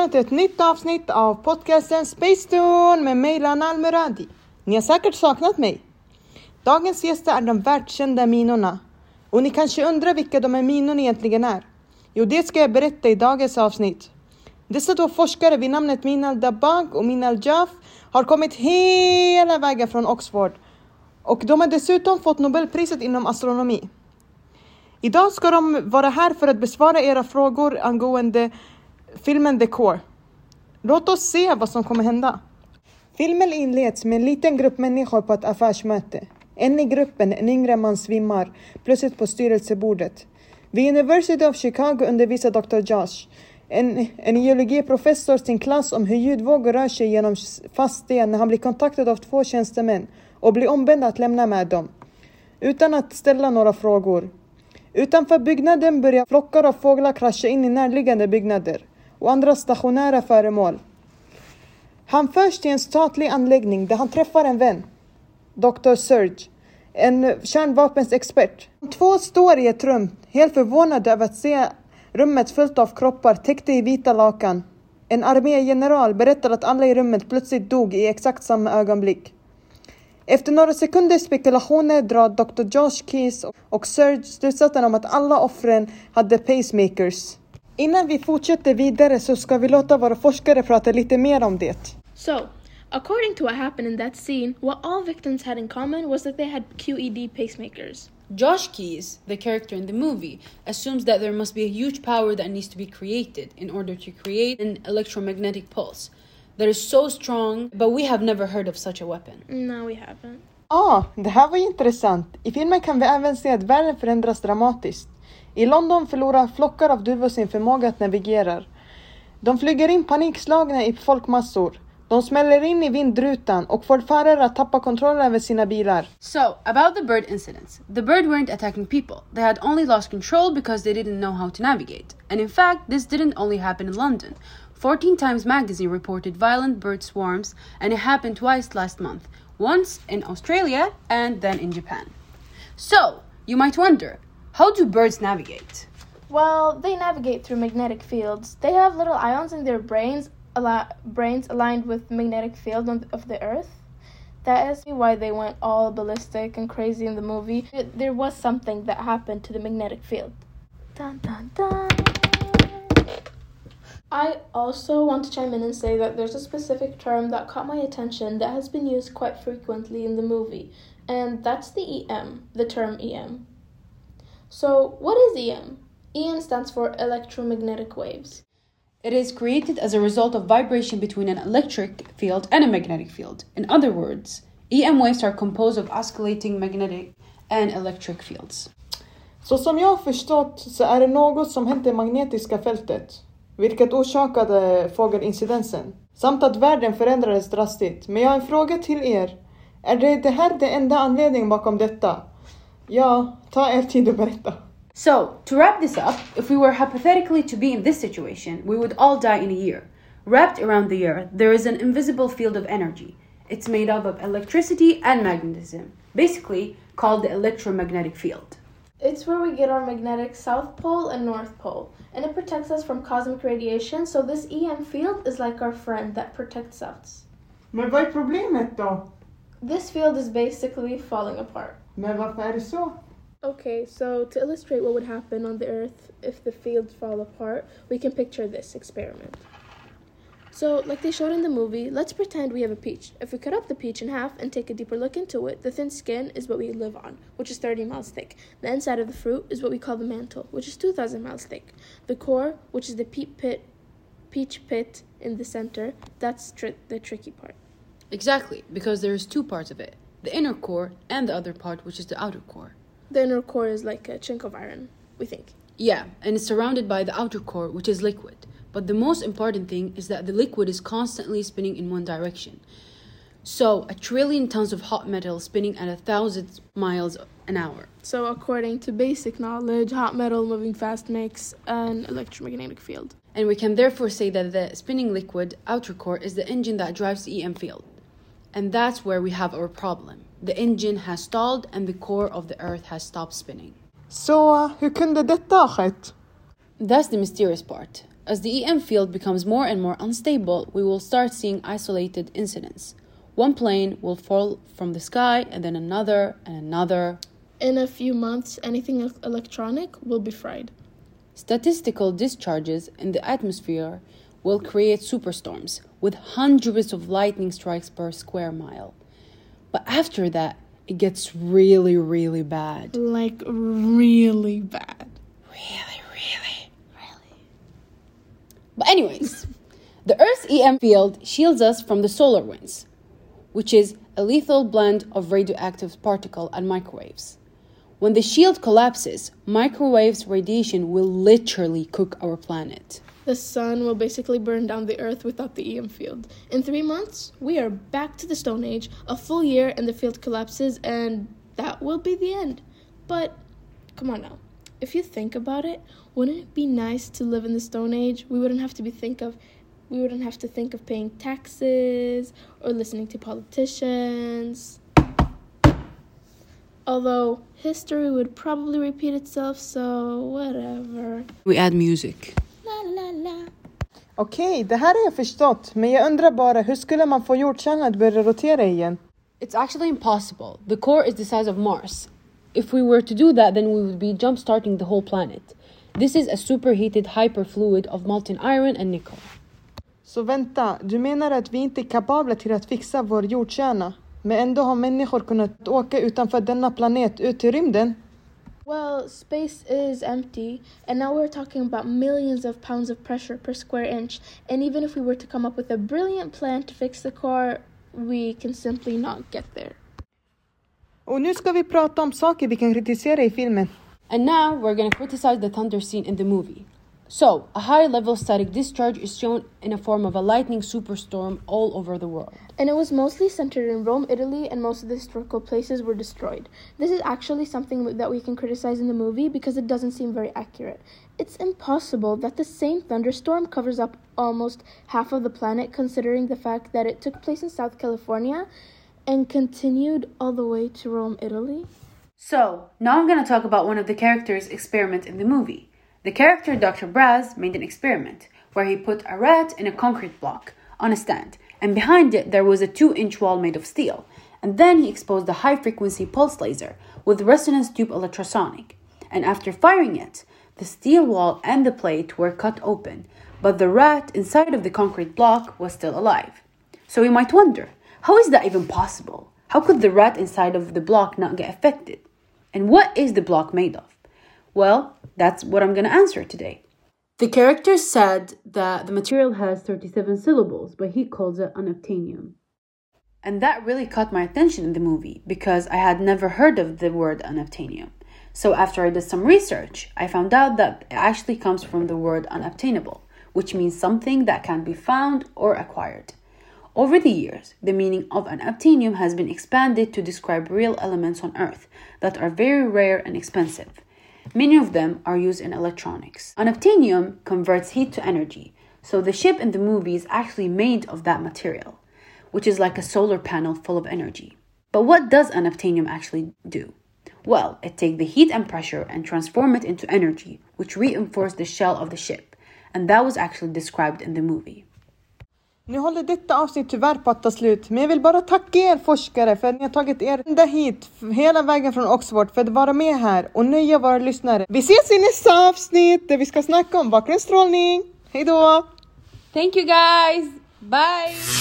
välkomna till ett nytt avsnitt av podcasten Space Tune med mig Lana Almuradi. Ni har säkert saknat mig. Dagens gäster är de världskända minorna. Och ni kanske undrar vilka de här minorna egentligen är? Jo, det ska jag berätta i dagens avsnitt. Dessa två forskare vid namnet Minal Dabag och Minal Jaff har kommit hela vägen från Oxford och de har dessutom fått Nobelpriset inom astronomi. Idag ska de vara här för att besvara era frågor angående filmen The Core. Låt oss se vad som kommer hända. Filmen inleds med en liten grupp människor på ett affärsmöte. En i gruppen, en yngre man, svimmar plötsligt på styrelsebordet. Vid University of Chicago undervisar Dr. Josh, en, en geologiprofessor, sin klass om hur ljudvågor rör sig genom fast sten när han blir kontaktad av två tjänstemän och blir ombedd att lämna med dem. Utan att ställa några frågor. Utanför byggnaden börjar flockar av fåglar krascha in i närliggande byggnader och andra stationära föremål. Han förs till en statlig anläggning där han träffar en vän, Dr. Serge, en kärnvapensexpert. De två står i ett rum, helt förvånade över att se rummet fullt av kroppar täckta i vita lakan. En armégeneral berättar att alla i rummet plötsligt dog i exakt samma ögonblick. Efter några sekunders spekulationer drar Dr. Josh Keys och Serge slutsatsen om att alla offren hade pacemakers. Innan vi fortsätter vidare så ska vi låta våra forskare prata lite mer om det. So, according to what happened in that scene, what all victims had in common was that they had QED pacemakers. Josh Keys, the character in the movie, assumes that there must be a huge power that needs to be created in order to create an electromagnetic pulse that is so strong, but we have never heard of such a weapon. No, we haven't. Ah, det här var intressant. I filmen kan vi även se att världen förändras dramatiskt. I London förlorar flockar av duvor sin förmåga att navigera. De flyger in panikslagna i folkmassor. De smäller in i vindrutan och får förare att tappa kontrollen över sina bilar. So, about the bird incidents. The bird weren't attacking people. They had only lost control because they didn't know how to navigate. And in fact, this didn't only happen in London. 14 Times Magazine reported violent bird swarms, and it happened twice last month once in Australia and then in Japan. So, you might wonder how do birds navigate? Well, they navigate through magnetic fields. They have little ions in their brains, al- brains aligned with the magnetic field of the Earth. That is why they went all ballistic and crazy in the movie. There was something that happened to the magnetic field. Dun, dun, dun. I also want to chime in and say that there's a specific term that caught my attention that has been used quite frequently in the movie, and that's the EM, the term EM. So, what is EM? EM stands for electromagnetic waves. It is created as a result of vibration between an electric field and a magnetic field. In other words, EM waves are composed of oscillating magnetic and electric fields. Så som jag har förstått så är det något som heter magnetiska fältet, vilket orsakade fågelincidensen, samt att världen förändrades drastiskt. Men jag har en fråga till er. Är det, det här den enda anledningen bakom detta? Ja, ta er tid att berätta. So, to wrap this up, if we were hypothetically to be in this situation, we would all die in a year. Wrapped around the earth, there is an invisible field of energy. It's made up of electricity and magnetism, basically called the electromagnetic field. It's where we get our magnetic south pole and north pole, and it protects us from cosmic radiation, so this EM field is like our friend that protects us. Men vad är problemet då? This field is basically falling apart. Men varför är det så? Okay, so to illustrate what would happen on the Earth if the fields fall apart, we can picture this experiment. So, like they showed in the movie, let's pretend we have a peach. If we cut up the peach in half and take a deeper look into it, the thin skin is what we live on, which is 30 miles thick. The inside of the fruit is what we call the mantle, which is 2,000 miles thick. The core, which is the peach pit, peach pit in the center, that's tri- the tricky part. Exactly, because there is two parts of it the inner core and the other part, which is the outer core. The inner core is like a chink of iron, we think. Yeah, and it's surrounded by the outer core, which is liquid. But the most important thing is that the liquid is constantly spinning in one direction. So, a trillion tons of hot metal spinning at a thousand miles an hour. So, according to basic knowledge, hot metal moving fast makes an electromagnetic field. And we can therefore say that the spinning liquid outer core is the engine that drives the EM field. And that's where we have our problem. The engine has stalled and the core of the earth has stopped spinning. Så uh, hur kunde detta ha skett? That's the mysterious part. As the EM field becomes more and more unstable, we will start seeing isolated incidents. One plane will fall from the sky, and then another, and another. In a few months, anything electronic will be fried. Statistical discharges in the atmosphere will create superstorms with hundreds of lightning strikes per square mile. But after that, it gets really, really bad. Like, really bad. Really, really, really. But, anyways, the Earth's EM field shields us from the solar winds, which is a lethal blend of radioactive particle and microwaves. When the shield collapses, microwaves radiation will literally cook our planet. The sun will basically burn down the earth without the EM field. In three months, we are back to the Stone Age. A full year and the field collapses, and that will be the end. But come on now. If you think about it, wouldn't it be nice to live in the Stone Age? We wouldn't have to be think of we wouldn't have to think of paying taxes or listening to politicians. Although history would probably repeat itself, so whatever. We add music. Okej, det här har jag förstått, men jag undrar bara hur skulle man få jordkärnan att börja rotera igen? It's actually impossible. The core is the size of Mars. If we were to do that, then we would be jump starting the whole planet. This is a superheated hyperfluid of molten iron and nickel. Så vänta, du menar att vi inte är kapabla till att fixa vår jordkärna? Men ändå har människor kunnat åka utanför denna planet ut till rymden? Well, space is empty, and now we're talking about millions of pounds of pressure per square inch. And even if we were to come up with a brilliant plan to fix the core, we can simply not get there. Och nu ska vi prata om saker vi kan kritisera i filmen. And now we're gonna criticize the thunder scene in the movie. So, a high level static discharge is shown in a form of a lightning superstorm all over the world. And it was mostly centered in Rome, Italy, and most of the historical places were destroyed. This is actually something that we can criticize in the movie because it doesn't seem very accurate. It's impossible that the same thunderstorm covers up almost half of the planet, considering the fact that it took place in South California and continued all the way to Rome, Italy. So, now I'm gonna talk about one of the characters' experiment in the movie. The character Dr. Braz made an experiment where he put a rat in a concrete block on a stand, and behind it there was a 2 inch wall made of steel. And then he exposed a high frequency pulse laser with resonance tube ultrasonic. And after firing it, the steel wall and the plate were cut open, but the rat inside of the concrete block was still alive. So you might wonder, how is that even possible? How could the rat inside of the block not get affected? And what is the block made of? Well, that's what I'm going to answer today. The character said that the material has 37 syllables, but he calls it unobtainium. And that really caught my attention in the movie because I had never heard of the word unobtainium. So after I did some research, I found out that it actually comes from the word unobtainable, which means something that can be found or acquired. Over the years, the meaning of unobtainium has been expanded to describe real elements on Earth that are very rare and expensive. Many of them are used in electronics. Unobtainium converts heat to energy, so the ship in the movie is actually made of that material, which is like a solar panel full of energy. But what does unobtainium actually do? Well, it takes the heat and pressure and transform it into energy, which reinforce the shell of the ship, and that was actually described in the movie. Nu håller detta avsnitt tyvärr på att ta slut, men jag vill bara tacka er forskare för att ni har tagit er ända hit, hela vägen från Oxford, för att vara med här och nöja våra lyssnare. Vi ses i nästa avsnitt där vi ska snacka om bakgrundsstrålning. Hej då! Thank you guys! Bye!